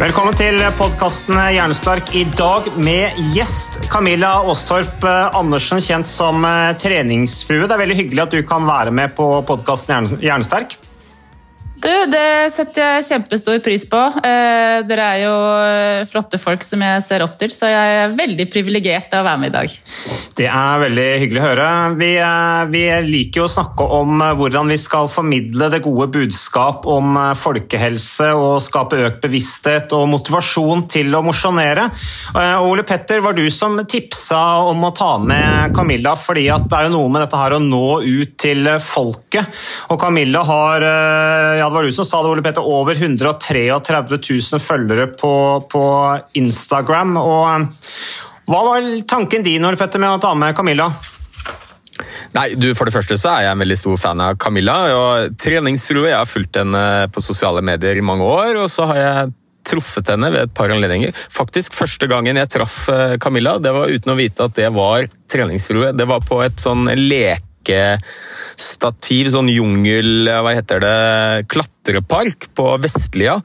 Velkommen til podkasten Hjernestark. I dag med gjest Camilla Aastorp eh, Andersen, kjent som eh, treningsfrue. Det er veldig hyggelig at du kan være med på podkasten Hjernesterk. Du, det setter jeg kjempestor pris på. Eh, dere er jo eh, flotte folk som jeg ser opp til, så jeg er veldig privilegert av å være med i dag. Det er veldig hyggelig å høre. Vi, eh, vi liker jo å snakke om eh, hvordan vi skal formidle det gode budskap om eh, folkehelse og skape økt bevissthet og motivasjon til å mosjonere. Eh, Ole Petter, var du som tipsa om å ta med Camilla, fordi det er jo noe med dette her å nå ut til folket. Og Camilla har ja, det var du som sa det, Ole Petter, over 133 000 følgere på, på Instagram. Og eh, hva var tanken din Ole Petter, med å ta med Camilla? Nei, du, For det første så er jeg en veldig stor fan av Camilla. og Treningsfrue. Jeg har fulgt henne på sosiale medier i mange år. og så har jeg truffet henne ved et par anledninger. Faktisk Første gangen jeg traff eh, Camilla, det var uten å vite at det var treningsfrue. Det var på et sånn lekestativ, sånn jungel... Hva heter det? Klatrepark på Vestlia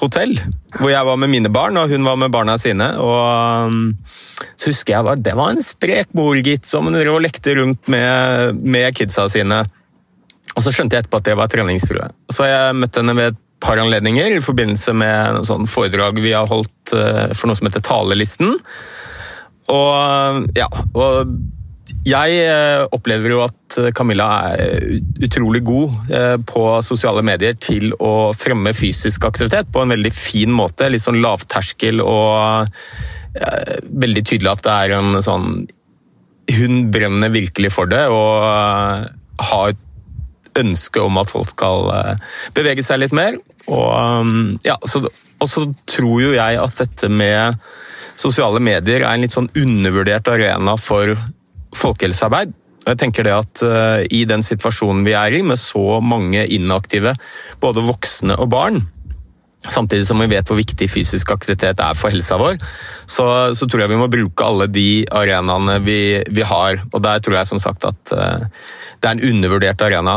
hotell, hvor jeg var med mine barn, og hun var med barna sine. og um, Så husker jeg var, det var en sprek mor, gitt, som lekte rundt med, med kidsa sine. Og så skjønte jeg etterpå at det var treningsfrue. Så jeg møtte henne ved et par anledninger i forbindelse med noen sånn foredrag vi har holdt uh, for noe som heter Talelisten. Og ja, og jeg eh, opplever jo at Camilla er utrolig god eh, på sosiale medier til å fremme fysisk aktivitet på en veldig fin måte. Litt sånn lavterskel og eh, veldig tydelig at det er en sånn Hun brenner virkelig for det og har et ønske om at folk skal bevege seg litt mer. Og, ja, så, og så tror jo jeg at dette med sosiale medier er en litt sånn undervurdert arena for folkehelsearbeid. Jeg tenker det at uh, I den situasjonen vi er i, med så mange inaktive, både voksne og barn, samtidig som vi vet hvor viktig fysisk aktivitet er for helsa vår, så, så tror jeg vi må bruke alle de arenaene vi, vi, har. Og der tror jeg som sagt at uh, det er en undervurdert arena.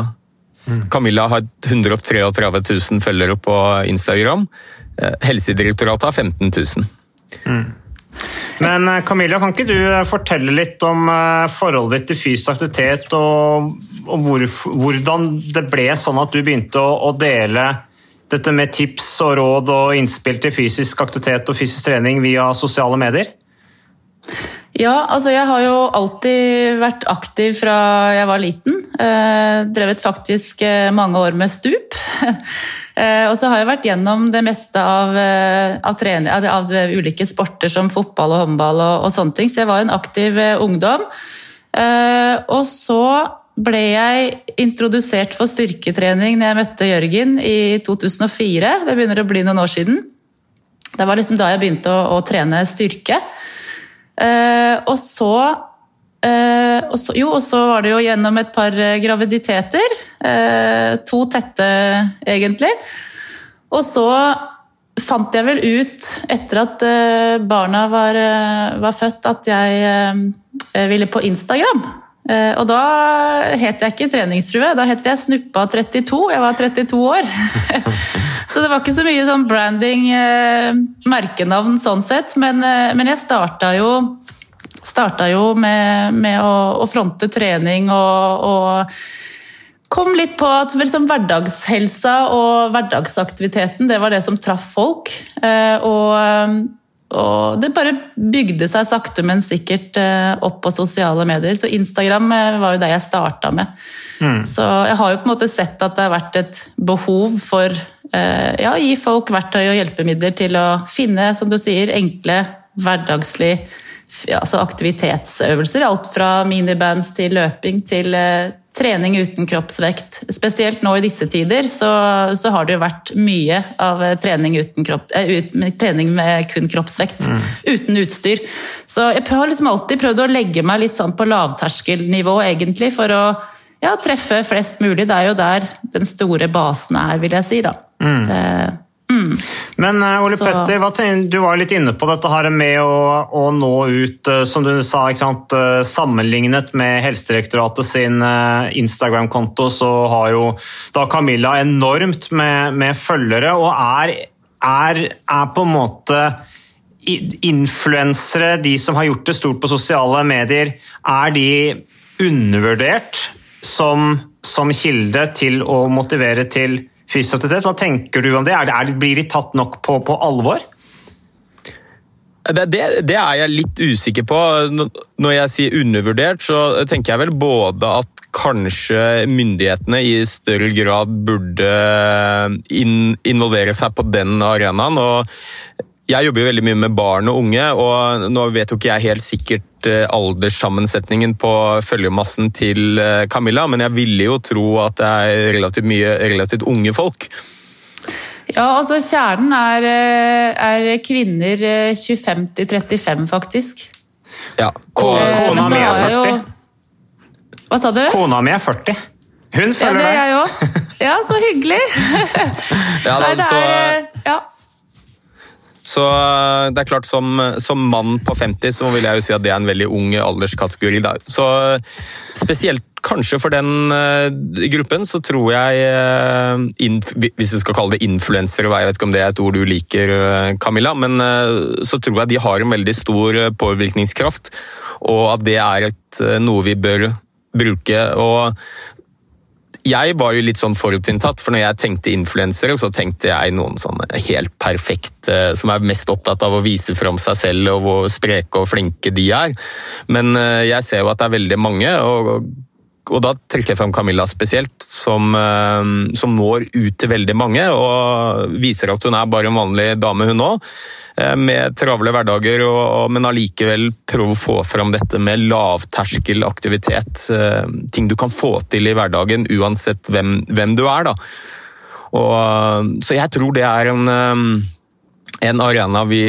Mm. Camilla har 133 000 følgere på Instagram. Uh, Helsedirektoratet har 15 000. Mm. Men Camilla, kan ikke du fortelle litt om forholdet ditt til fysisk aktivitet, og, og hvor, hvordan det ble sånn at du begynte å, å, dele dette med tips og råd og innspill til fysisk aktivitet og fysisk trening via sosiale medier? Ja, altså jeg har jo alltid vært aktiv fra jeg var liten. Eh, drevet faktisk mange år med stup. Eh, og så har jeg vært gjennom det meste av, av, trening, av, ulike sporter som fotball og håndball og, og, sånne ting, så jeg var en aktiv ungdom. Eh, og så ble jeg introdusert for styrketrening når jeg møtte Jørgen i 2004. Det begynner å bli noen år siden. Det var liksom da jeg begynte å, å trene styrke. Eh, og så Uh, og, så, jo, og så var det jo gjennom et par graviditeter. Uh, to tette, egentlig. Og så fant jeg vel ut, etter at barna var, var, født, at jeg ville på Instagram. Og da het jeg ikke treningsfrue, da het jeg Snuppa32. Jeg var 32 år. så det var ikke så mye sånn branding, merkenavn sånn sett. Men, men jeg starta jo starta jo med, med å, å, fronte trening og, og kom litt på at liksom hverdagshelsa og hverdagsaktiviteten det var det som traff folk. Og og det bare bygde seg sakte, men sikkert eh, opp på sosiale medier. Så Instagram eh, var jo det jeg starta med. Mm. Så jeg har jo på en måte sett at det har vært et behov for eh, ja, å gi folk verktøy og hjelpemidler til å finne, som du sier, enkle, hverdagslige altså aktivitetsøvelser. Alt fra minibands til løping til trening uten kroppsvekt. Spesielt nå i disse tider så, så har det jo vært mye av trening, kropp, eh, ut, trening med kun kroppsvekt. Mm. Uten utstyr. Så jeg har liksom alltid prøvd å legge meg litt sånn på lavterskelnivå, egentlig, for å ja, treffe flest mulig. Det er jo der den store basen er, vil jeg si. da. Mm. Det, Mm. Men uh, Ole så... Petter, du var litt inne på dette her med å, å nå ut, uh, som du sa, uh, sammenlignet med Helsedirektoratet sin Instagram-konto, så har jo da Camilla enormt med, med følgere, og er, er, er, på en måte Influensere, de som har gjort det stort på sosiale medier, er de undervurdert som, som kilde til å motivere til fysioterapeut. Hva tenker du om det? Er det, er blir de tatt nok på, på alvor? Det, det, det, er jeg litt usikker på. Når jeg sier undervurdert, så tenker jeg vel både at kanskje myndighetene i større grad burde involvere seg på den arenaen. og jeg jobber jo veldig mye med barn og unge, og nå vet jo ikke jeg helt sikkert eh, alderssammensetningen på følgemassen til eh, Camilla, men jeg ville jo tro at det er relativt mye relativt unge folk. Ja, altså kjernen er, eh, er kvinner 25 til 35, faktisk. Ja. Kona mi er 40. Jo... Hva sa du? Kona mi er 40. Hun følger deg. Ja, det er jeg òg. Ja, så hyggelig. ja, da, Nei, det er, ja. Så eh, det er klart, som, som, mann på 50 så vil jeg jo si at det er en veldig ung alderskategori. Da. Så spesielt kanskje for den uh, gruppen så tror jeg, uh, hvis vi skal kalle det influensere, jeg vet ikke om det er et ord du liker, uh, Camilla, men så tror jeg de har en veldig stor påvirkningskraft, og at det er et, noe vi bør bruke. og jeg var jo litt sånn forutinntatt, for når jeg tenkte influensere, så tenkte jeg noen sånne helt perfekte, som er mest opptatt av å vise fram seg selv og hvor spreke og flinke de er. Men eh, jeg ser jo at det er veldig mange. og og da trekker jeg fram Camilla spesielt, som, eh, som, når ut til veldig mange og viser at hun er bare en vanlig dame, hun òg. Eh, med travle hverdager, og, men allikevel prøve å få fram dette med lavterskelaktivitet. Eh, ting du kan få til i hverdagen uansett hvem, hvem du er. Da. Og, så jeg tror det er en, eh, en arena vi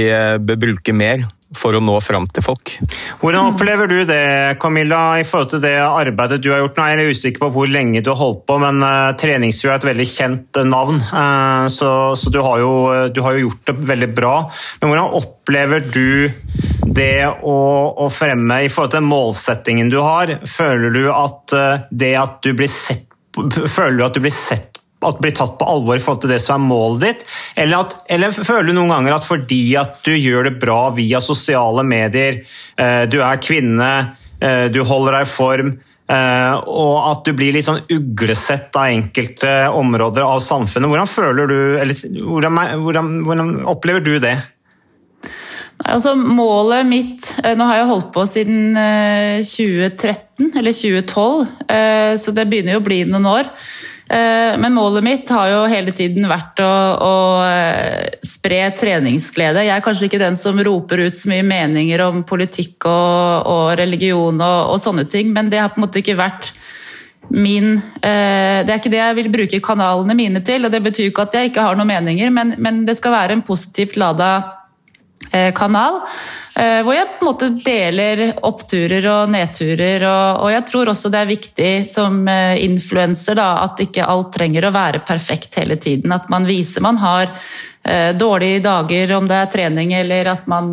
bør bruke mer for å nå fram til folk. Hvordan opplever du det, Camilla, i forhold til det arbeidet du har gjort? Nå er jeg usikker på hvor lenge du har holdt på, men uh, Treningsfjord er et veldig kjent uh, navn. Uh, så, så du, har jo, du, har jo, gjort det veldig bra. Men hvordan opplever du det å, å, fremme i forhold til målsettingen du har? Føler du at det at du blir sett Føler du at du blir sett at blir tatt på alvor i forhold til det som er målet ditt? Eller, at, eller, føler du noen ganger at fordi at du gjør det bra via sosiale medier, eh, du er kvinne, eh, du holder deg i form, eh, og at du blir litt sånn uglesett av enkelte områder av samfunnet. Hvordan føler du, eller hvordan, hvordan, hvordan opplever du det? Altså, målet mitt Nå har jeg holdt på siden 2013, eller 2012, så det begynner jo å bli noen år. Eh, men målet mitt har jo hele tiden vært å, å, eh, spre treningsglede. Jeg er kanskje ikke den som roper ut så mye meninger om politikk og, og religion og, og, sånne ting, men det har på en måte ikke vært min eh, Det er ikke det jeg vil bruke kanalene mine til, og det betyr ikke at jeg ikke har noen meninger, men, men det skal være en positivt lada kanal. Eh, hvor jeg på en måte deler oppturer og nedturer. Og, jeg tror også det er viktig som eh, influenser at ikke alt trenger å være perfekt hele tiden. At man viser man har eh, dårlige dager, om det er trening eller at man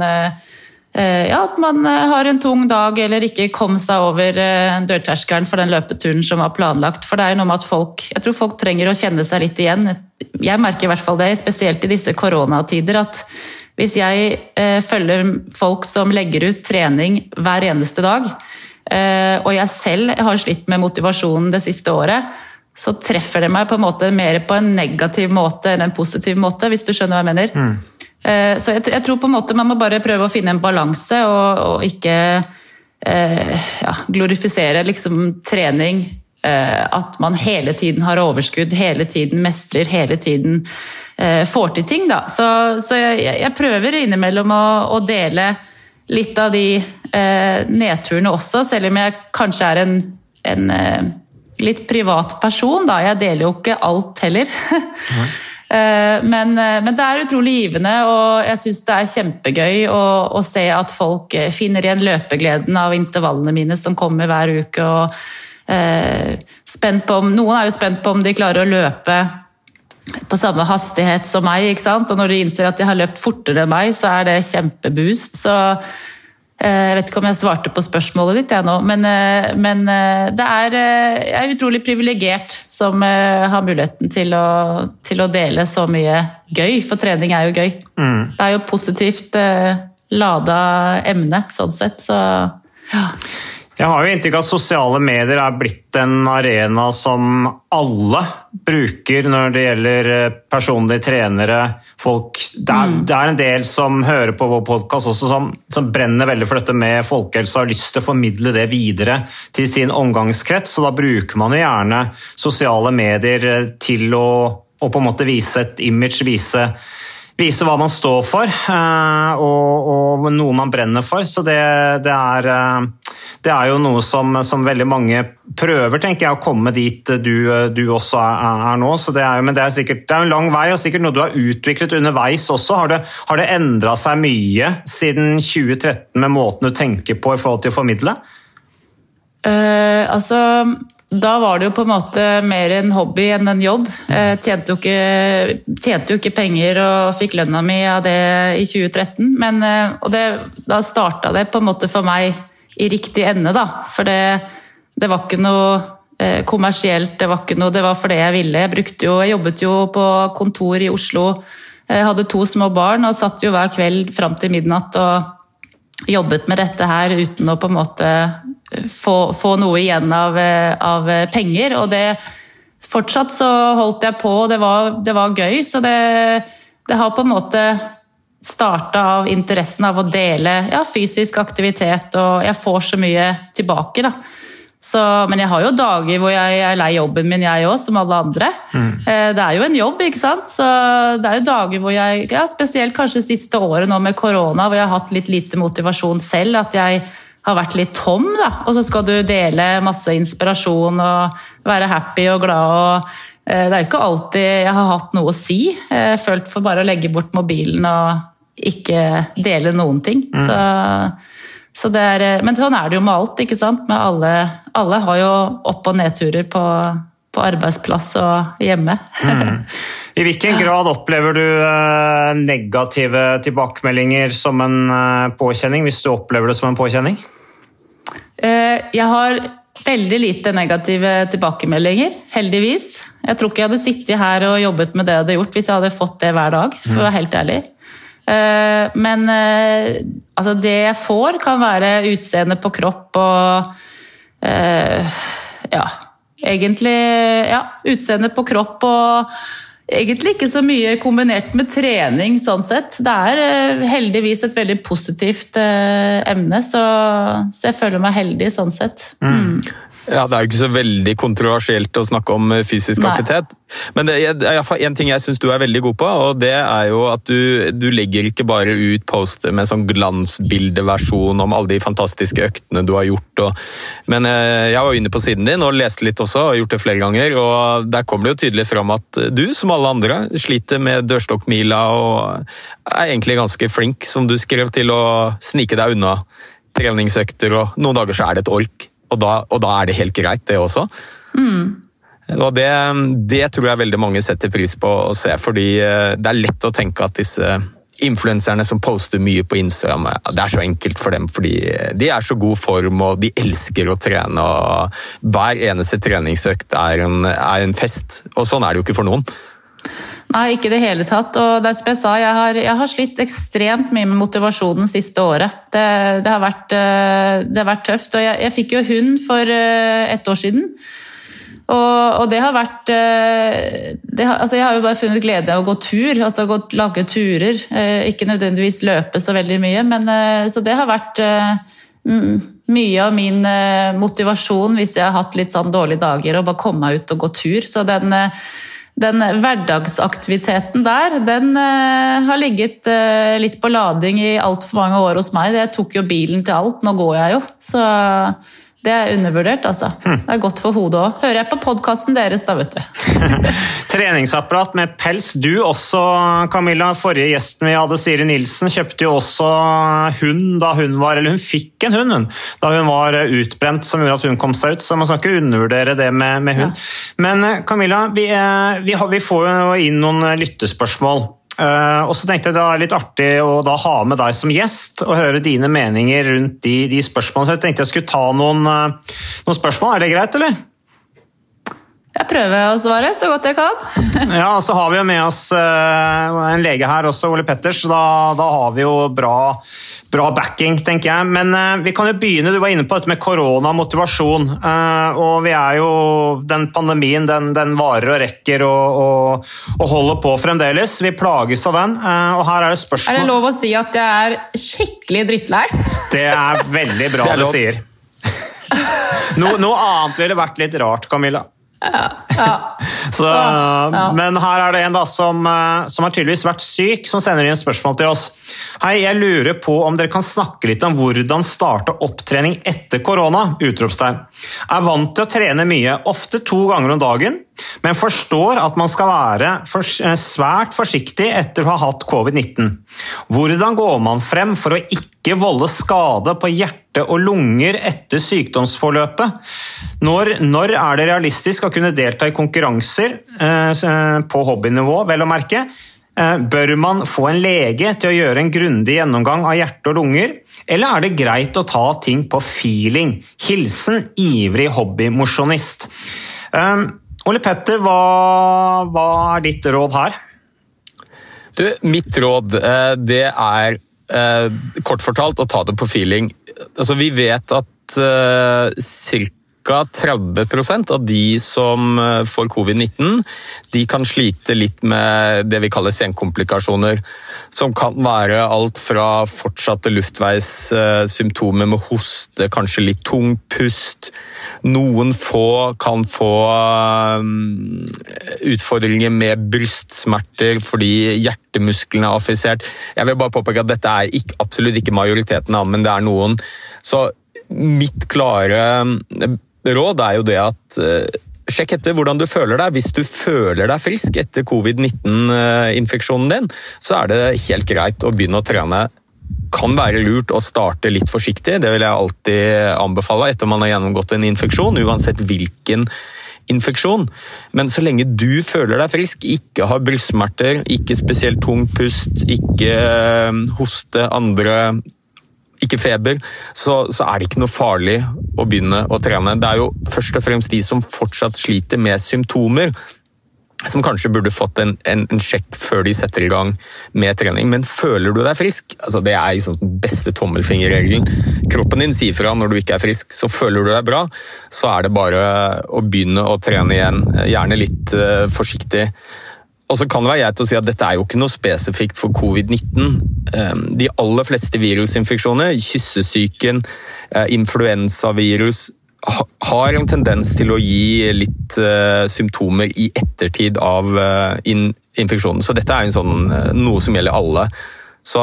ja, at man har en tung dag eller ikke kom seg over dørterskelen for den løpeturen som var planlagt. For det er jo noe med at folk Jeg tror folk trenger å kjenne seg litt igjen. Jeg merker i hvert fall det, spesielt i disse koronatider, at Hvis jeg eh, følger folk som legger ut trening hver eneste dag, eh, og jeg selv har slitt med motivasjonen det siste året, så treffer det meg på en måte mer på en negativ måte enn en positiv måte, hvis du skjønner hva jeg mener. Mm. Eh, så jeg, jeg, tror på en måte man må bare prøve å finne en balanse, og, og ikke eh, ja, glorifisere liksom trening. Eh, at man hele tiden har overskudd, hele tiden mestrer, hele tiden eh, får til ting. Da. Så, så jeg, jeg, prøver innimellom å, å, dele litt av de eh, nedturene også, selv om jeg kanskje er en, en eh, litt privat person. Da. Jeg deler jo ikke alt heller. Men, men, det er utrolig givende, og jeg syns det er kjempegøy å, å, se at folk finner igjen løpegleden av intervallene mine som kommer hver uke. og eh, spent på om, Noen er jo spent på om de klarer å løpe på samme hastighet som meg. ikke sant? Og når de innser at de har løpt fortere enn meg, så er det kjempeboost. Så eh, jeg vet ikke om jeg svarte på spørsmålet ditt, jeg nå, men, eh, men eh, det er, jeg er utrolig privilegert som har muligheten til å, til å, dele så mye gøy, for trening er jo gøy. Mm. Det er jo positivt lada emne, sånn sett. Så ja. Jeg har jo inntrykk av at sosiale medier er blitt en arena som alle bruker når det gjelder eh, personlige trenere, folk Det er, mm. det er en del som hører på vår podkast også, som, som, brenner veldig for dette med folkehelse og har lyst til å formidle det videre til sin omgangskrets, og da bruker man jo gjerne sosiale medier eh, til å, å på en måte vise et image, vise vise hva man står for, eh, og, og, noe man brenner for. Så det, det, er, det er jo noe som, som, veldig mange prøver, tenker jeg, å komme dit du, du også er, er nå. Så det er, men det er sikkert det er en lang vei, og sikkert noe du har utviklet underveis også. Har det, har det endra seg mye siden 2013 med måten du tenker på i forhold til å formidle? Uh, altså da var det jo på en måte mer en hobby enn en jobb. Jeg tjente jo ikke, tjente jo ikke penger og fikk lønna mi av det i 2013. Men, eh, og det, da starta det på en måte for meg i riktig ende, da. For det, det var ikke noe eh, kommersielt, det var ikke noe Det var for det jeg ville. Jeg, brukte jo, jeg jobbet jo på kontor i Oslo. Jeg hadde to små barn og satt jo hver kveld fram til midnatt og jobbet med dette her uten å på en måte få, få noe igjen av, av, penger. Og det Fortsatt så holdt jeg på, og det var, det var gøy. Så det, det, har på en måte starta av interessen av å dele ja, fysisk aktivitet, og jeg får så mye tilbake, da. Så, men jeg har jo dager hvor jeg er lei jobben min, jeg òg, som alle andre. Mm. Eh, det er jo en jobb, ikke sant. Så det er jo dager hvor jeg, ja, spesielt kanskje siste året nå med korona, hvor jeg har hatt litt lite motivasjon selv. At jeg har vært litt tom, da. Og så skal du dele masse inspirasjon og være happy og glad og eh, Det er jo ikke alltid jeg har hatt noe å si. Jeg har følt for bare å legge bort mobilen og ikke dele noen ting. Mm. Så, så er, eh, men sånn er det jo med alt, ikke sant. Med alle, alle har jo opp- og nedturer på, på arbeidsplass og hjemme. Mm. I hvilken grad opplever du eh, negative tilbakemeldinger som en påkjenning, hvis du opplever det som en påkjenning? Eh, jeg har veldig lite negative tilbakemeldinger, heldigvis. Jeg tror ikke jeg hadde sittet her og jobbet med det jeg hadde gjort hvis jeg hadde fått det hver dag, for å være helt ærlig. Eh, men eh, altså, det jeg får, kan være utseende på kropp og Ja, egentlig Ja, utseende på kropp og egentlig ikke så mye kombinert med trening, sånn sett. Det er eh, heldigvis et veldig positivt eh, emne, så, så jeg føler meg heldig sånn sett. Mm. mm. Ja, Det er jo ikke så veldig kontroversielt å snakke om eh, fysisk Nei. aktivitet. Men det er iallfall én ting jeg syns du er veldig god på, og det er jo at du, du legger ikke bare ut poster med sånn glansbildeversjon om alle de fantastiske øktene du har gjort. Og, men eh, jeg var inne på siden din og leste litt også, og gjort det flere ganger. og Der kommer det jo tydelig fram at du, som alle andre, sliter med dørstokkmila og er egentlig ganske flink, som du skrev, til å snike deg unna treningsøkter, og noen dager så er det et ork. Og da, og da er det helt greit, det også. Mm. Og det, det, tror jeg veldig mange setter pris på å se, fordi eh, det er lett å tenke at disse influenserne som poster mye på Instagram, det er så enkelt for dem fordi de er så god form og de elsker å trene. og Hver eneste treningsøkt er en, er en fest, og sånn er det jo ikke for noen. Nei, ikke i det hele tatt. Og det er som jeg sa, jeg har, jeg har slitt ekstremt mye med motivasjonen siste året. Det, det, har, vært, eh, det har, vært, tøft. Og jeg, jeg fikk jo hund for eh, ett år siden. Og, det har vært eh, det har, altså Jeg har jo bare funnet glede av å gå tur, altså gå, lage turer. Ikke nødvendigvis løpe så veldig mye, men så det har vært mye av min motivasjon hvis jeg har hatt litt sånn dårlige dager, å bare komme meg ut og gå tur. Så den den hverdagsaktiviteten der, den uh, har ligget uh, litt på lading i altfor mange år hos meg. Jeg tok jo bilen til alt, nå går jeg jo. Så det er undervurdert, altså. Hm. Det er godt for hodet òg. Hører jeg på podkasten deres, da, vet du. Treningsapparat med pels. Du også, Camilla. Forrige gjesten vi hadde, Siri Nilsen, kjøpte jo også hund da hun var Eller hun fikk en hund, hun. Da hun var utbrent, som gjorde at hun kom seg ut. Så man skal ikke undervurdere det med, med hund. Ja. Men Camilla, vi, vi, har, vi får jo inn noen lyttespørsmål. Uh, og så tenkte jeg Det var litt artig å da ha med deg som gjest og høre dine meninger rundt de, de spørsmålene. Så jeg tenkte jeg skulle ta noen, uh, noen spørsmål. Er det greit, eller? Jeg prøver å svare så godt jeg kan. ja, og så har vi jo med oss uh, en lege her også, Ole Petters. Da, da har vi jo bra bra backing, tenker jeg. Men uh, vi kan jo begynne. Du var inne på dette med korona og motivasjon. Uh, og vi er jo Den pandemien den, den varer og rekker og, og, og, holder på fremdeles. Vi plages av den. Og her er det spørsmål Er det lov å si at jeg er skikkelig drittlei? Det er veldig bra det du sier. No, noe annet ville vært litt rart, Camilla. Ja, ja. Så, ja. Men her er det en da som, som har tydeligvis vært syk, som sender inn spørsmål til oss. Hei, jeg lurer på om dere kan snakke litt om hvordan starte opptrening etter korona? utropstegn. Er vant til å trene mye, ofte to ganger om dagen, men forstår at man skal være eh, svært forsiktig etter å ha hatt covid-19. Hvordan går man frem for å ikke volde skade på hjerte og lunger etter sykdomsforløpet? Når, når er det realistisk å kunne delta i konkurranser eh, på hobbynivå, vel å merke? Eh, bør man få en lege til å gjøre en grundig gjennomgang av hjerte og lunger, eller er det greit å ta ting på feeling? Hilsen ivrig hobbymosjonist. Um, Ole Petter, hva, hva, er ditt råd her? Du, mitt råd eh, det er kort fortalt å ta det på feeling. Altså, vi vet at uh, ca. 30% av de som eh, får covid-19, de kan slite litt med det vi kaller senkomplikasjoner. Som kan være alt fra fortsatte luftveissymptomer med hoste, kanskje litt tung pust. Noen få kan få eh, utfordringer med brystsmerter fordi hjertemusklene er affisert. Jeg vil bare påpeke at dette er ikke, absolutt ikke majoriteten men det er noen. Så mitt klare råd er jo det at uh, Sjekk etter hvordan du føler deg. Hvis du føler deg frisk etter covid-19-infeksjonen din, så er det helt greit å begynne å trene. Kan være lurt å starte litt forsiktig, det vil jeg alltid anbefale etter man har gjennomgått en infeksjon, uansett hvilken infeksjon. Men så lenge du føler deg frisk, ikke har brystsmerter, ikke spesielt tung pust, ikke eh, hoste, andre ikke feber, så, så, er det ikke noe farlig å begynne å trene. Det er jo først og fremst de som fortsatt sliter med symptomer, som kanskje burde fått en, en, en sjekk før de setter i gang med trening. Men føler du deg frisk? Altså, det er liksom den beste tommelfingerregelen. Kroppen din sier fra når du ikke er frisk. Så føler du deg bra, så er det bare å begynne å trene igjen. Gjerne litt uh, forsiktig. Og så kan det være greit å si at Dette er jo ikke noe spesifikt for covid-19. Ehm, de aller fleste virusinfeksjoner, kyssesyken, eh, influensavirus, har en tendens til å gi litt uh, symptomer i ettertid av uh, infeksjonen. Så dette er sånn, noe som gjelder alle. Så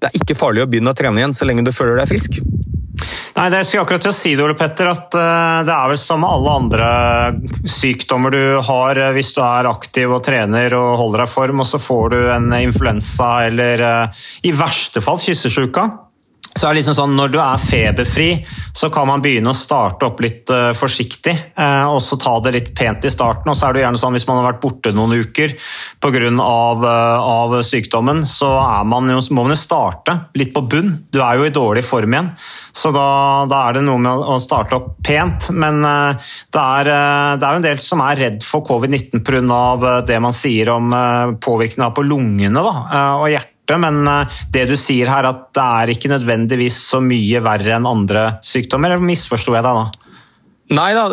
det er ikke farlig å begynne å trene igjen så lenge du føler deg frisk. Nei, det skulle akkurat til å si det, Ole Petter, at eh, det er vel som alle andre sykdommer du har eh, hvis du er aktiv og trener og holder deg i form, og så får du en influensa eller eh, i verste fall kyssesjuka. Så er det liksom sånn, Når du er feberfri, så kan man begynne å starte opp litt uh, forsiktig. Uh, og så ta det litt pent i starten. og så er det gjerne sånn Hvis man har vært borte noen uker pga. Av, uh, av sykdommen, så man jo, må man jo starte litt på bunn. Du er jo i dårlig form igjen. Så da, da er det noe med å starte opp pent. Men uh, det, er, det er jo en del som er redd for covid-19 pga. det man sier om påvirkningen på lungene da, og hjertet borte, men eh, det du sier her, at det er ikke nødvendigvis så mye verre enn andre sykdommer, eller misforsto jeg deg da? Nei da,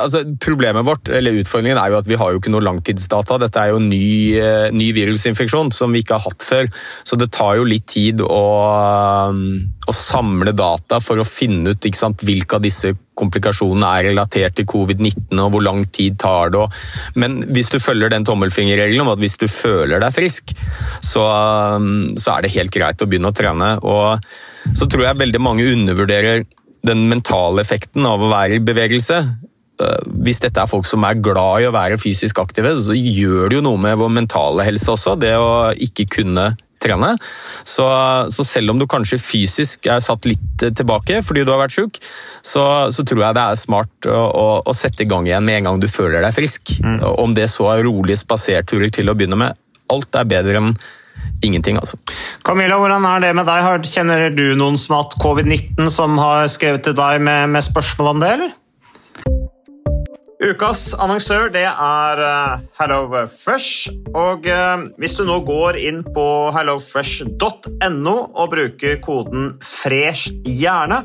altså problemet vårt, eller utfordringen er jo at vi har jo ikke noe langtidsdata. Dette er jo ny, eh, ny virusinfeksjon som vi ikke har hatt før. Så det tar jo litt tid å, um, å samle data for å finne ut sant, hvilke av disse komplikasjonene er relatert til covid-19 og hvor lang tid tar det. Men hvis du følger den tommelfingerregelen om at hvis du føler deg frisk, så, så er det helt greit å begynne å trene. Og så tror jeg veldig mange undervurderer den mentale effekten av å være i bevegelse. Eh, hvis dette er folk som er glad i å være fysisk aktive, så gjør det jo noe med vår mentale helse også, det å ikke kunne trene. Så, så selv om du kanskje fysisk er satt litt tilbake fordi du har vært sjuk, så, så, tror jeg det er smart å, å, å, sette i gang igjen med en gang du føler deg frisk. Mm. Om det så er rolige spaserturer til å begynne med. Alt er bedre enn ingenting, altså. Camilla, hvordan er det med deg? Kjenner du noen som har hatt covid-19 som har skrevet til deg med, med spørsmål om det, eller? Ukas annonsør det er uh, HelloFresh. Og uh, hvis du nå går inn på hellofresh.no og bruker koden 'fresh hjerne',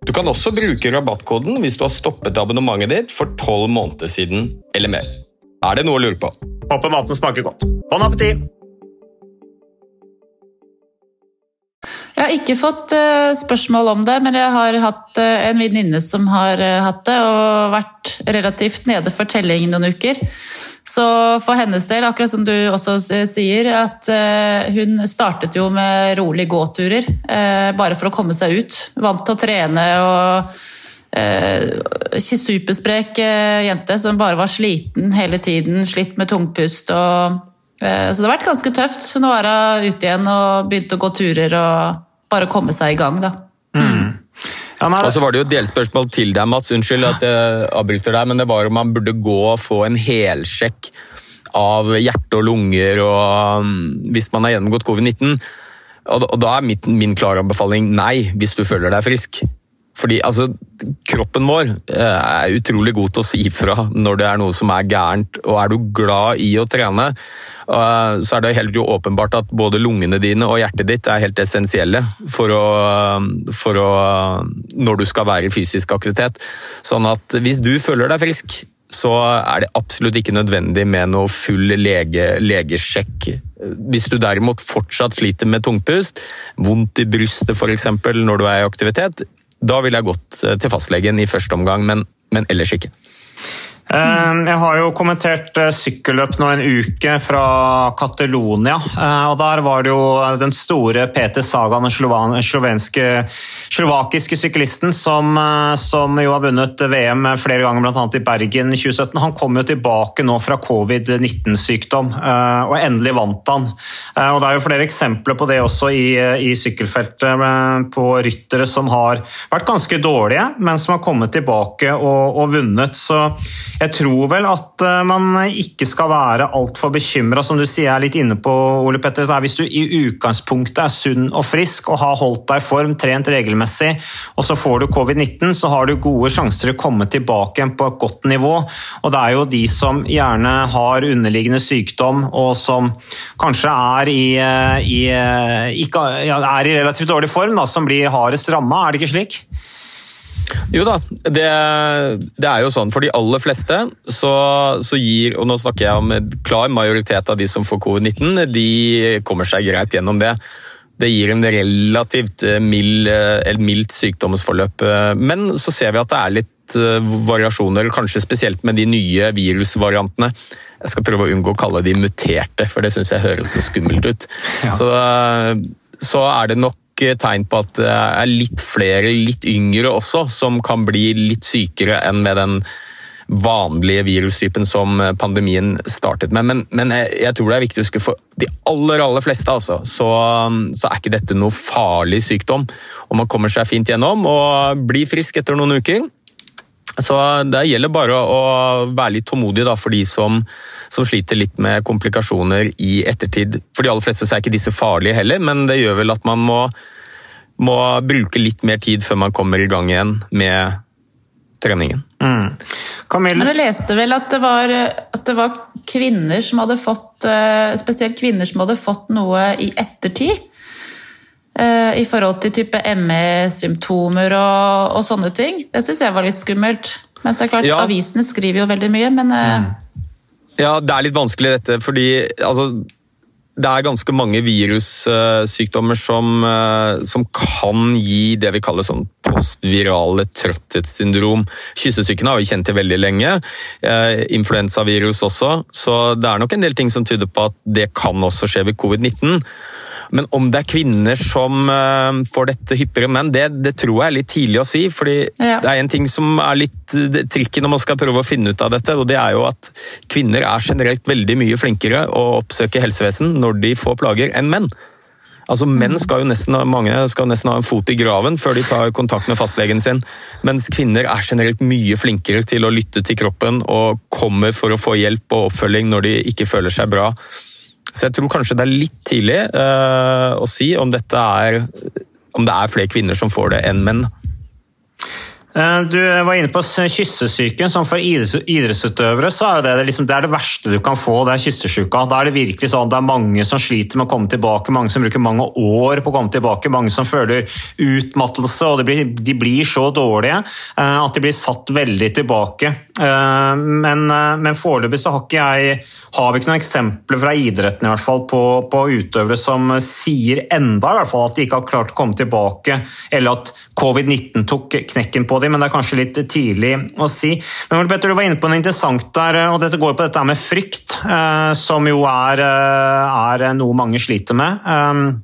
Du kan også bruke rabattkoden hvis du har stoppet abonnementet ditt for tolv måneder siden eller mer. Er det noe å lure på? Håper maten smaker godt. Bon appétit! Jeg har ikke fått uh, spørsmål om det, men jeg har hatt uh, en venninne som har uh, hatt det, og vært relativt nede for telling noen uker. Så for hennes del, akkurat som du også sier, at hun startet jo med rolige gåturer. Bare for å komme seg ut. Vant til å trene og Supersprek jente som bare var sliten hele tiden, slitt med tungpust og Eh, så det har vært ganske tøft. Nå er hun ute igjen og begynte å gå turer og bare komme seg i gang, da. Mm. Ja, og så var det jo et delspørsmål til deg, Mats. Unnskyld at jeg avbryter deg, men det var om man burde gå og få en helsjekk av hjerte og lunger og um, hvis man har gjennomgått covid-19. Og da er min klare anbefaling nei, hvis du føler deg frisk. Fordi altså, kroppen vår eh, er utrolig god til å si ifra når det er noe som er gærent. Og er du glad i å trene, eh, så er det helt åpenbart at både lungene dine og hjertet ditt er helt essensielle for å, for å Når du skal være i fysisk aktivitet. Sånn at hvis du føler deg frisk, så er det absolutt ikke nødvendig med noe full lege, legesjekk. Hvis du derimot fortsatt sliter med tungpust, vondt i brystet f.eks. når du er i aktivitet, da ville jeg gått eh, til fastlegen i første omgang, men, men ellers ikke. Eh, jeg har jo kommentert eh, sykkelløp nå en uke fra Catalonia. og Der var det jo den store Peter Sagan, den slovakiske syklisten, som, som, jo har vunnet VM flere ganger, bl.a. i Bergen i 2017. Han kom jo tilbake nå fra covid-19-sykdom, og endelig vant han. Og Det er jo flere eksempler på det også i, i sykkelfeltet, på ryttere som har vært ganske dårlige, men som har kommet tilbake og, og vunnet. Så jeg tror vel at eh, man ikke skal være altfor bekymra, som du sier jeg er litt inne på, Ole Petter. Hvis du i utgangspunktet er sunn og frisk og har holdt deg i form, trent regelmessig, og så får du covid-19, så har du gode sjanser til å komme tilbake igjen på et godt nivå. Og det er jo de som gjerne har underliggende sykdom, og som kanskje er i, eh, i, eh, ikke, er i relativt dårlig form, da, som blir hardest ramma. Er det ikke slik? Jo da, det, det, er jo sånn. For de aller fleste så, så, gir Og nå snakker jeg om en klar majoritet av de som får covid-19, de kommer seg greit gjennom det. Det gir en relativt eh, mild, eh, mildt sykdomsforløp. Eh, men så ser vi at det er litt variasjoner, kanskje spesielt med de nye virusvariantene. Jeg skal prøve å unngå å kalle de muterte, for det syns jeg høres så skummelt ut. Ja. Så, så er det nok tegn på at det er litt flere, litt yngre også, som kan bli litt sykere enn med den vanlige virustypen som pandemien startet med. Men, men jeg, jeg, tror det er viktig å huske for de aller aller fleste altså, så, så, er ikke dette noe farlig sykdom. Og man kommer seg fint gjennom og blir frisk etter noen uker. Så Det gjelder bare å være litt tålmodig da, for de som, som, sliter litt med komplikasjoner i ettertid. For de aller fleste så er ikke disse farlige heller, men det gjør vel at man må, må bruke litt mer tid før man kommer i gang igjen med treningen. Mm. Men jeg leste vel at det, var, at det var kvinner som hadde fått eh, Spesielt kvinner som hadde fått noe i ettertid. Eh, i forhold til type ME-symptomer og, og, sånne ting. Det syns jeg var litt skummelt. Men så er det klart, ja. avisene skriver jo veldig mye, men eh, mm. Ja, det er litt vanskelig dette, fordi altså, det er ganske mange virussykdommer som, eh, som, kan gi det vi kaller sånn postvirale trøtthetssyndrom. Kyssesyken har vi kjent til veldig lenge. Influensavirus også. Så det er nok en del ting som tyder på at det kan også skje ved covid-19. Men om det er kvinner som uh, får dette hyppigere enn menn, det, det, tror jeg er litt tidlig å si. fordi ja. det er en ting som er litt trikken når man skal prøve å finne ut av dette, og det er jo at kvinner er generelt veldig mye flinkere å oppsøke helsevesen når de får plager, enn menn. Altså Menn skal jo nesten, mange skal nesten ha en fot i graven før de tar kontakt med fastlegen sin, mens kvinner er generelt mye flinkere til å lytte til kroppen og kommer for å få hjelp og oppfølging når de ikke føler seg bra. Så jeg tror kanskje det er litt tidlig uh, å si om, er, om det er flere kvinner som får det enn menn. Eh, du var inne på kyssesyken. som For idrettsutøvere så er det, liksom, det, er det verste du kan få, det er kyssesyka. Da er det virkelig sånn det er mange som sliter med å komme tilbake, mange som bruker mange år på å komme tilbake, mange som føler utmattelse, og blir, de blir så dårlige eh, at de blir satt veldig tilbake. Eh, men, eh, men foreløpig så har, jeg, har vi ikke noen eksempler fra idretten i hvert fall på, på, utøvere som sier enda i hvert fall at de ikke har klart å komme tilbake, eller at covid-19 tok knekken på dem, men det er kanskje litt tidlig å si. Men Petter, Du var inne på noe interessant der, og dette går på dette med frykt, som jo er, er noe mange sliter med.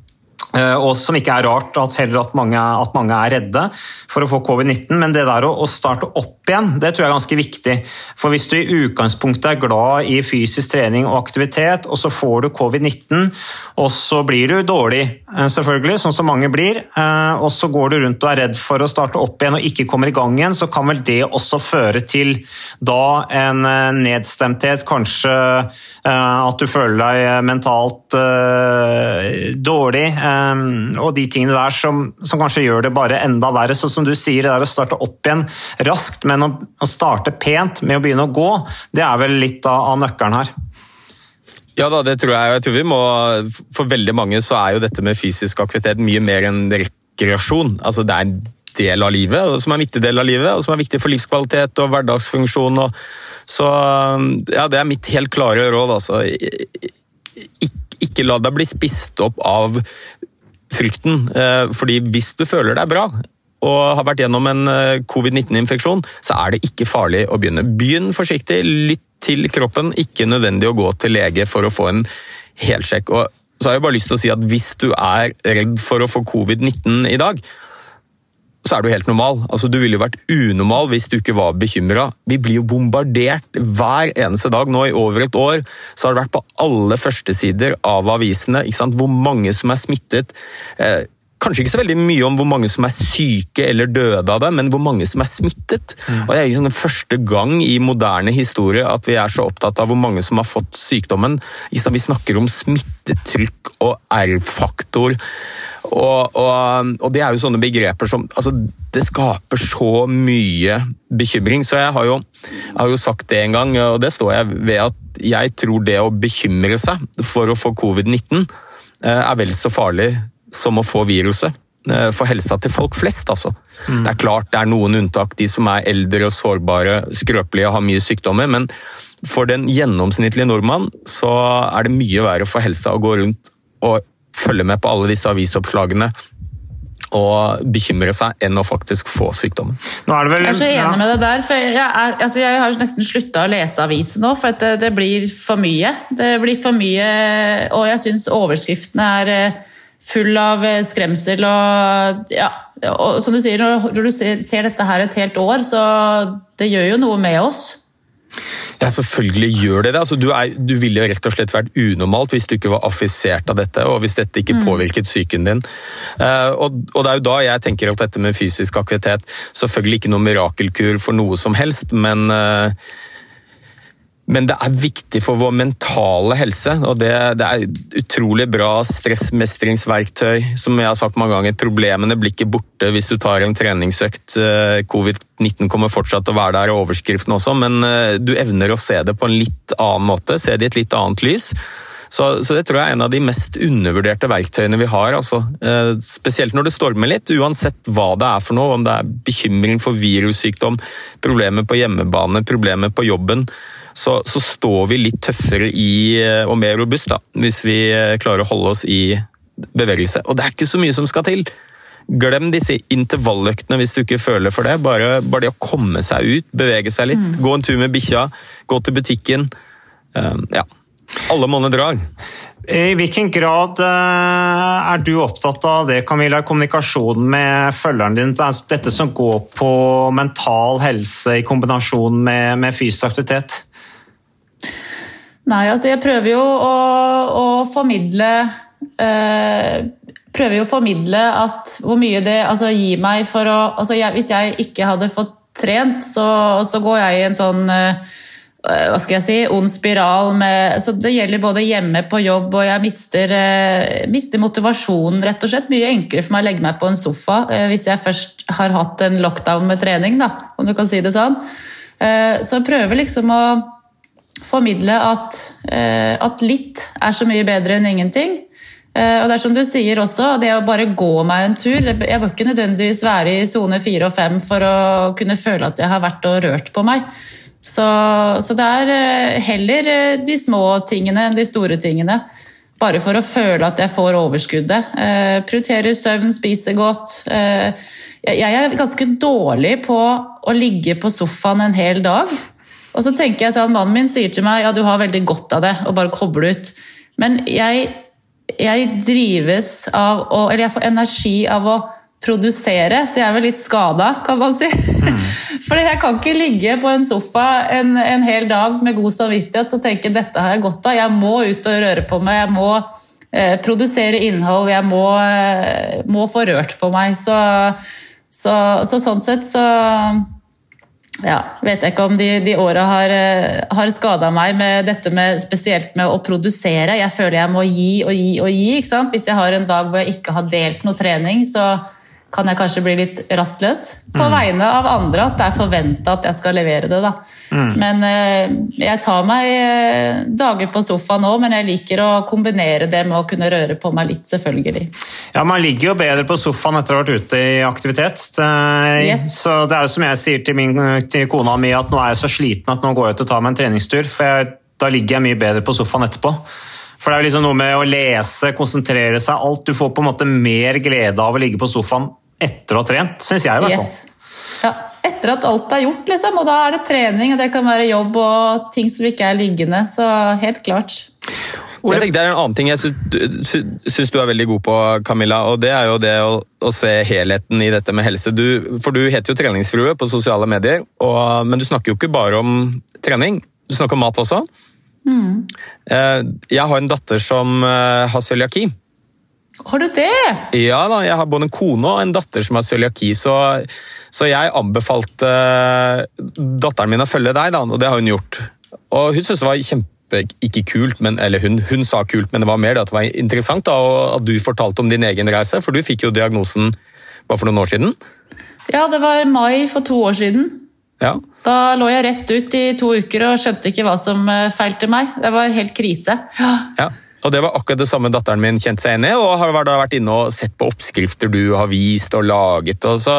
Eh, og som ikke er rart at heller at mange, at mange er redde for å få covid-19. Men det der å, å, starte opp igjen, det tror jeg er ganske viktig. For hvis du i utgangspunktet er glad i fysisk trening og aktivitet, og så får du covid-19, og så blir du dårlig, eh, selvfølgelig, sånn som mange blir, eh, og så går du rundt og er redd for å starte opp igjen og ikke kommer i gang igjen, så kan vel det også føre til da en nedstemthet, kanskje at du føler deg mentalt dårlig og de tingene der som, som, kanskje gjør det bare enda verre. Så som du sier, det der å starte opp igjen raskt, men å, starte pent med å begynne å gå, det er vel litt av nøkkelen her. Ja da, det tror jeg. jeg tror vi må, For veldig mange så er jo dette med fysisk aktivitet mye mer enn rekreasjon. Altså Det er en del av livet, som er en viktig del av livet, og som er viktig for livskvalitet og hverdagsfunksjon. Og, så ja, det er mitt helt klare råd. altså. Ikke, ikke la deg bli spist opp av frykten. Eh, fordi hvis du føler deg bra og har vært gjennom en eh, covid-19-infeksjon, så er det ikke farlig å begynne. Begynn forsiktig, lytt til kroppen. Ikke nødvendig å gå til lege for å få en helsjekk. Og så har jeg bare lyst til å si at Hvis du er redd for å få covid-19 i dag, så er du helt normal. Altså, du ville jo vært unormal hvis du ikke var bekymra. Vi blir jo bombardert hver eneste dag. Nå i over et år så har det vært på alle førstesider av avisene hvor mange som er smittet. Eh, kanskje ikke så veldig mye om hvor mange som er syke eller døde av det, men hvor mange som er smittet. Mm. Og Det er liksom den første gang i moderne historie at vi er så opptatt av hvor mange som har fått sykdommen. Vi snakker om smittetrykk og R-faktor. Og, og, og, det er jo sånne begreper som altså, Det skaper så mye bekymring. Så jeg har, jo, jeg har jo sagt det en gang, og det står jeg ved, at jeg tror det å bekymre seg for å få covid-19 eh, er vel så farlig som å få viruset. Eh, for helsa til folk flest, altså. Mm. Det er klart det er noen unntak, de som er eldre og sårbare, skrøpelige og har mye sykdommer, men for den gjennomsnittlige nordmann så er det mye verre for helsa å gå rundt og følge med på alle disse avisoppslagene og bekymre seg enn å faktisk få sykdommen. Vel, jeg er så enig ja. med deg der. for jeg, er, altså jeg har nesten slutta å lese aviser nå, for det, det, blir for mye. Det blir for mye, og jeg syns overskriftene er eh, full av eh, skremsel og ja, og som du sier, når du ser dette her et helt år, så det gjør jo noe med oss. Ja, selvfølgelig gjør det det. Altså, du, er, du ville jo rett og slett vært unormalt hvis du ikke var affisert av dette, og hvis dette ikke mm. påvirket psyken din. Uh, og, og, det er jo da jeg tenker at dette med fysisk aktivitet Selvfølgelig ikke noe mirakelkur for noe som helst, men uh, men det er viktig for vår mentale helse, og det, det er utrolig bra stressmestringsverktøy. Som jeg har sagt mange ganger, problemene blir ikke borte hvis du tar en treningsøkt. Eh, Covid-19 kommer fortsatt til å være der, og overskriften også, men eh, du evner å se det på en litt annen måte, se det i et litt annet lys. Så, så, det tror jeg er en av de mest undervurderte verktøyene vi har. Altså. Eh, spesielt når det stormer litt, uansett hva det er for noe. Om det er bekymring for virussykdom, problemer på hjemmebane, problemer på jobben så, så, står vi litt tøffere i, eh, og mer robust da, hvis vi eh, klarer å holde oss i bevegelse. Og det er ikke så mye som skal til. Glem disse intervalløktene hvis du ikke føler for det. Bare, bare det å komme seg ut, bevege seg litt. Mm. Gå en tur med bikkja, gå til butikken. Um, ja. Alle monner drar. I hvilken grad er du opptatt av det, Camilla, kommunikasjon med følgeren din? Dette som går på mental helse i kombinasjon med, med fysisk aktivitet? Nei, altså jeg prøver jo å, å formidle eh, Prøver jo å formidle at hvor mye det altså, gir meg for å altså jeg, Hvis jeg ikke hadde fått trent, så, så går jeg i en sånn eh, hva skal jeg si, ond spiral med Så det gjelder både hjemme, på jobb, og jeg mister, eh, mister motivasjonen, rett og slett. Mye enklere for meg å legge meg på en sofa hvis jeg først har hatt en lockdown med trening, da, om du kan si det sånn. Så jeg prøver liksom å formidle at, eh, at, litt er så mye bedre enn ingenting. Eh, og det er som du sier også, det å bare gå meg en tur Jeg bør ikke nødvendigvis være i sone fire og fem for å kunne føle at jeg har vært og rørt på meg. Så, så det er eh, heller de små tingene enn de store tingene. Bare for å føle at jeg får overskuddet. Eh, prioriterer søvn, spiser godt. Eh, jeg er ganske dårlig på å ligge på sofaen en hel dag. Og så tenker jeg sånn, Mannen min sier til meg ja, du har veldig godt av det, og bare koble ut. Men jeg, jeg drives av å Eller jeg får energi av å produsere, så jeg er vel litt skada, kan man si. Mm. For jeg kan ikke ligge på en sofa en, en, hel dag med god samvittighet og tenke dette har jeg godt av. Jeg må ut og røre på meg, jeg må eh, produsere innhold, jeg må, eh, må, få rørt på meg. Så, så, så sånn sett så ja, vet jeg ikke om de, de åra har, eh, har skada meg med dette med spesielt med å produsere. Jeg føler jeg må gi og gi og gi. ikke sant? Hvis jeg har en dag hvor jeg ikke har delt noe trening, så kan jeg kanskje bli litt rastløs på mm. vegne av andre. At det er forventa at jeg skal levere det. da. Mm. Men eh, jeg tar meg eh, dager på sofaen nå, men jeg liker å kombinere det med å kunne røre på meg litt, selvfølgelig. Ja, Man ligger jo bedre på sofaen etter å ha vært ute i aktivitet. Det, yes. Så det er jo som jeg sier til, min, til kona mi, at nå er jeg så sliten at nå går jeg ut og tar meg en treningstur. For jeg, da ligger jeg mye bedre på sofaen etterpå. For det er jo liksom noe med å lese, konsentrere seg, alt. Du får på en måte mer glede av å ligge på sofaen etter å ha trent, syns jeg i hvert fall. Yes. Ja, etter at alt er gjort, liksom. Og da er det trening, og det kan være jobb og ting som ikke er liggende. Så helt klart. Jeg tenker Det er en annen ting jeg syns du er veldig god på, Camilla. og Det er jo det å, å se helheten i dette med helse. Du, for du heter jo treningsfrue på sosiale medier, og, men du snakker jo ikke bare om trening. Du snakker om mat også. Mm. Eh, jeg har en datter som eh, har cøliaki. Har du det? Ja da, jeg har både en kone og en datter som har cøliaki, så, så, jeg anbefalte eh, datteren min å følge deg, da, og det har hun gjort. Og hun syntes det var kjempe ikke kult, men, eller hun, hun, sa kult, men det var mer det at det var interessant da, at du fortalte om din egen reise, for du fikk jo diagnosen bare for noen år siden. Ja, det var mai for to år siden. Ja. Da lå jeg rett ut i to uker og skjønte ikke hva som eh, feilte meg. Det var helt krise. Ja. ja. Og Det var akkurat det samme datteren min kjente seg igjen i, og har da vært inne og sett på oppskrifter du har vist og laget. Og så,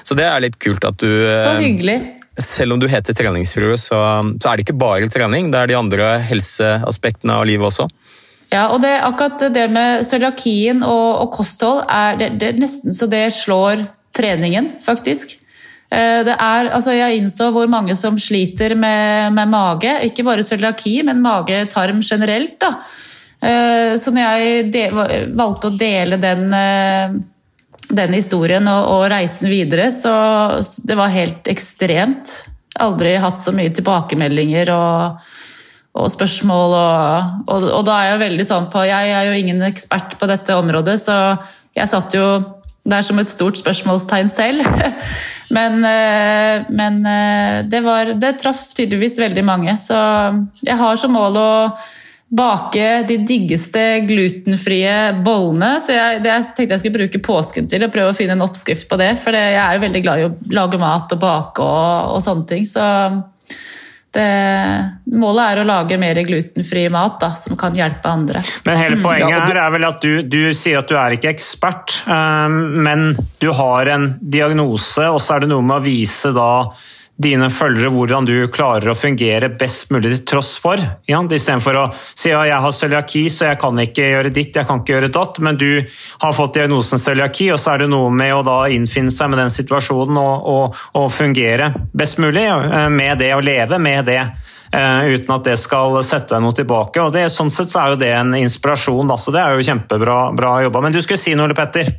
så, det er litt kult at du Så hyggelig. Selv om du heter treningsfrue, så, så, er det ikke bare trening, det er de andre helseaspektene av livet også. Ja, og det, akkurat det med cøliakien og, og, kosthold, er, det, det er nesten så det slår treningen, faktisk. Eh, det er, altså jeg innså hvor mange som sliter med, med mage. Ikke bare cøliaki, men mage-tarm generelt. Da. Eh, så når jeg valgte å dele den, eh, den historien og, og, reisen videre, så det var helt ekstremt. Aldri hatt så mye tilbakemeldinger og, og spørsmål. Og, og, og, da er jeg veldig sånn på Jeg er jo ingen ekspert på dette området, så jeg satt jo der som et stort spørsmålstegn selv. Men, eh, men det, var, det traff tydeligvis veldig mange. Så jeg har som mål å bake de diggeste glutenfrie bollene. Så jeg, det, jeg tenkte jeg skulle bruke påsken til å prøve å finne en oppskrift på det. For det, jeg er jo veldig glad i å lage mat og bake og, og sånne ting. Så det, målet er å lage mer glutenfri mat da, som kan hjelpe andre. Men hele mm. poenget her er vel at du, du sier at du er ikke ekspert, um, men du har en diagnose, og så er det noe med å vise da dine følgere hvordan du klarer å fungere best mulig til tross for. Ja, Istedenfor å si ja, jeg har cøliaki, så jeg kan ikke gjøre ditt, jeg kan ikke gjøre datt, men du har fått diagnosen cøliaki, og så er det noe med å da innfinne seg med den situasjonen og, og, og fungere best mulig med det, og leve med det. Uh, uten at det skal sette deg noe tilbake. og det, Sånn sett så er jo det en inspirasjon. Så det er jo kjempebra bra jobba. Men du skulle si noe, Petter?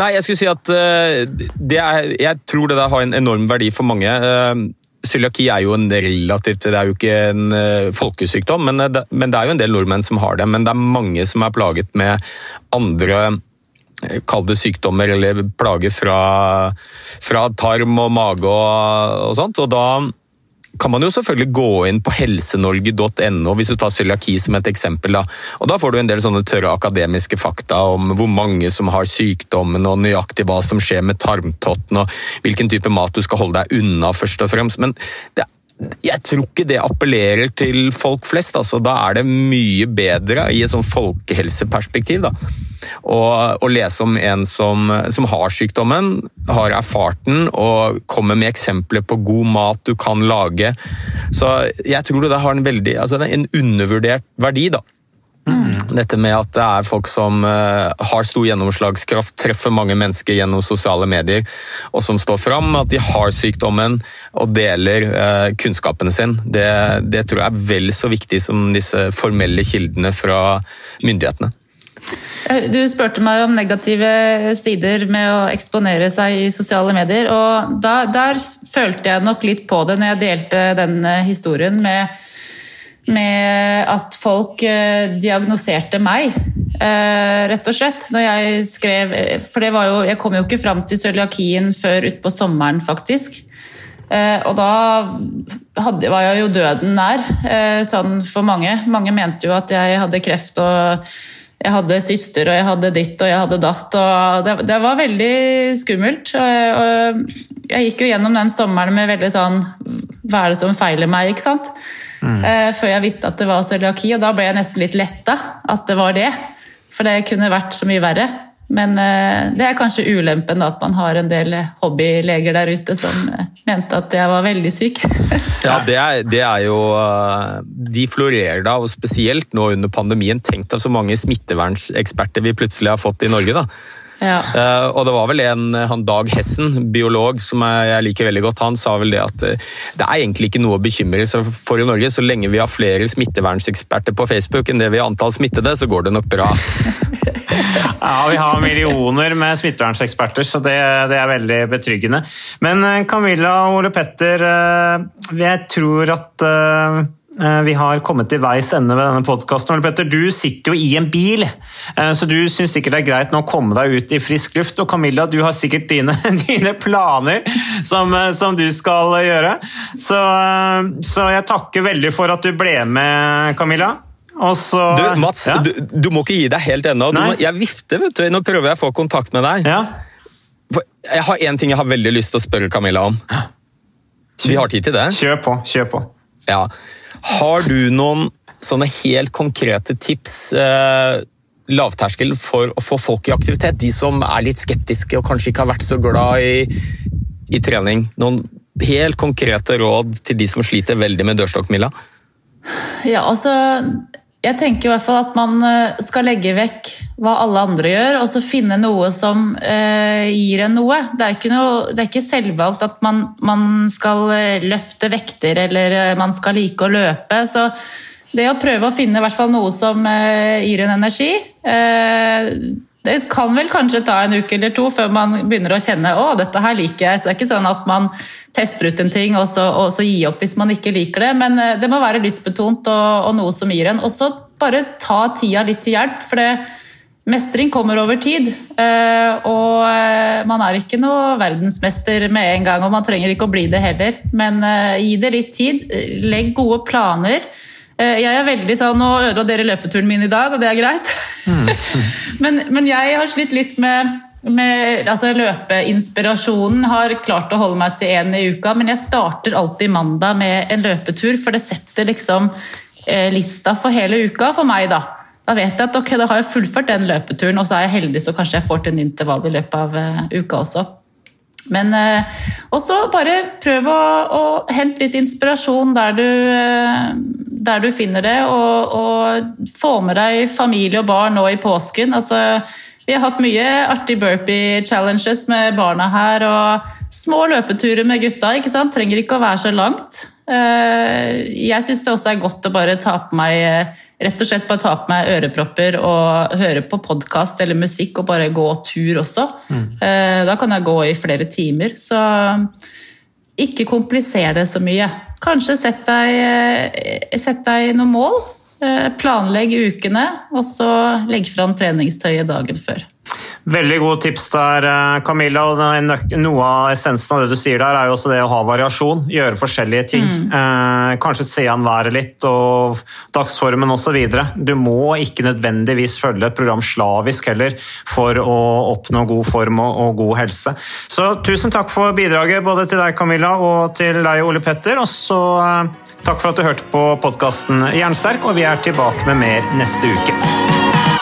Nei, jeg skulle si at uh, er, jeg tror det der har en enorm verdi for mange. Uh, Cøliaki er jo en relativt Det er jo ikke en uh, folkesykdom, men det, men det, er jo en del nordmenn som har det. Men det er mange som er plaget med andre Kall det sykdommer eller plager fra, fra tarm og mage og, og sånt. Og da kan man jo selvfølgelig gå inn på helsenorge.no hvis du tar cøliaki som et eksempel. Da. Og da får du en del sånne tørre akademiske fakta om hvor mange som har sykdommen, og nøyaktig hva som skjer med tarmtotten, og hvilken type mat du skal holde deg unna, først og fremst. Men det, jeg tror ikke det appellerer til folk flest. Altså, da er det mye bedre i et sånn folkehelseperspektiv da, å, å lese om en som, som, har sykdommen, har erfart den og kommer med eksempler på god mat du kan lage. Så jeg tror det har en veldig, altså en undervurdert verdi. da. Mm. Dette med at det er folk som uh, har stor gjennomslagskraft, treffer mange mennesker gjennom sosiale medier, og som står fram, at de har sykdommen og deler uh, kunnskapene sin. Det, det, tror jeg er vel så viktig som disse formelle kildene fra myndighetene. Eh, du spurte meg om negative sider med å eksponere seg i sosiale medier. og da, Der følte jeg nok litt på det når jeg delte den historien med med at folk eh, diagnoserte meg, eh, rett og slett. Når jeg skrev For jo Jeg kom jo ikke fram til cøliakien før utpå sommeren, faktisk. Eh, og da hadde, var jeg jo døden nær, sånn for mange. Mange mente jo at jeg hadde kreft og jeg hadde søster og jeg hadde ditt og jeg hadde datt. og Det, det var veldig skummelt. Og, og jeg gikk jo gjennom den sommeren med veldig sånn Hva er det som feiler meg? ikke sant? Mm. Før jeg visste at det var cøliaki, og da ble jeg nesten litt letta at det var det. For det kunne vært så mye verre. Men eh, det er kanskje ulempen at man har en del hobbyleger der ute som eh, mente at jeg var veldig syk. ja, det er, det er, jo De florerer da, og spesielt nå under pandemien. Tenk deg så mange smittevernseksperter vi plutselig har fått i Norge. da. Ja. Uh, og det var vel en, han Dag Hessen, biolog, som jeg liker veldig godt, han sa vel det at uh, det er egentlig ikke noe å bekymre seg for i Norge. Så lenge vi har flere smittevernseksperter på Facebook enn det vi har antall smittede, så går det nok bra. ja, vi har millioner med smittevernseksperter, så det, det er veldig betryggende. Men uh, Camilla og Ole Petter, jeg tror at Eh, vi har kommet til veis ende med denne podkasten. Petter, du sitter jo i en bil, eh, så du syns sikkert det er greit nå å komme deg ut i frisk luft. Og Camilla, du har sikkert dine, dine planer som, eh, som, du skal gjøre. Så, så, jeg takker veldig for at du ble med, Camilla. Så, du, Mats, ja? du, du, må ikke gi deg helt ennå. Jeg vifter, vet du. Nå prøver jeg å få kontakt med deg. Ja. jeg har én ting jeg har veldig lyst til å spørre Camilla om. Vi har tid til det? Kjør på. Kjør på. Ja. Har du noen sånne helt konkrete tips? Eh, lavterskel for å få folk i aktivitet? De som er litt skeptiske og kanskje ikke har vært så glad i, i trening. Noen helt konkrete råd til de som sliter veldig med dørstokkmila? Ja, altså jeg tenker i hvert fall at man eh, skal legge vekk hva alle andre gjør, og så finne noe som eh, gir en noe. Det er ikke, noe, det er ikke selvvalgt at man, man, skal eh, løfte vekter eller eh, man skal like å løpe. Så det å prøve å finne i hvert fall noe som eh, gir en energi eh, det kan vel kanskje ta en uke eller to før man begynner å kjenne å, dette her liker jeg. Så det er ikke sånn at man tester ut en ting og så, og så gi opp hvis man ikke liker det. Men eh, det må være lystbetont og, og noe som gir en. Og så bare ta tida litt til hjelp. for det Mestring kommer over tid, eh, og eh, man er ikke noe verdensmester med en gang. Og man trenger ikke å bli det heller, men gi det litt tid. Legg gode planer. Jeg er veldig sånn, Nå ødela dere løpeturen min i dag, og det er greit. Mm. men, men jeg har slitt litt med med, altså Løpeinspirasjonen har klart å holde meg til én i uka, men jeg starter alltid mandag med en løpetur, for det setter liksom eh, lista for hele uka for meg. Da Da vet jeg at ok, da har jeg fullført den løpeturen, og så er jeg heldig så kanskje jeg får til en intervall i løpet av uh, uka også. Men uh, også bare prøv å, å, hente litt inspirasjon der du, uh, der du finner det, og, og, få med deg familie og barn nå i påsken. altså vi har hatt mye artig burpee challenges med barna her, og små løpeturer med gutta. ikke sant? Trenger ikke å være så langt. Eh, jeg syns det også er godt å bare ta på meg rett og slett bare ta på meg ørepropper og høre på podkast eller musikk og bare gå tur også. Mm. Eh, da kan jeg gå i flere timer. Så ikke kompliser det så mye. Kanskje sett deg, eh, sett deg noen mål. Eh, planlegg ukene, og så legg fram treningstøyet dagen før. Veldig gode tips der, eh, Camilla. Noe av essensen av det du sier der, er jo også det å ha variasjon. Gjøre forskjellige ting. Mm. Eh, kanskje se an været litt og dagsformen osv. Du må ikke nødvendigvis følge et program slavisk heller for å oppnå god form og, og god helse. Så tusen takk for bidraget, både til deg, Camilla, og til deg, Ole Petter. Og så eh, takk for at du hørte på podkasten Jernsterk, og vi er tilbake med mer neste uke.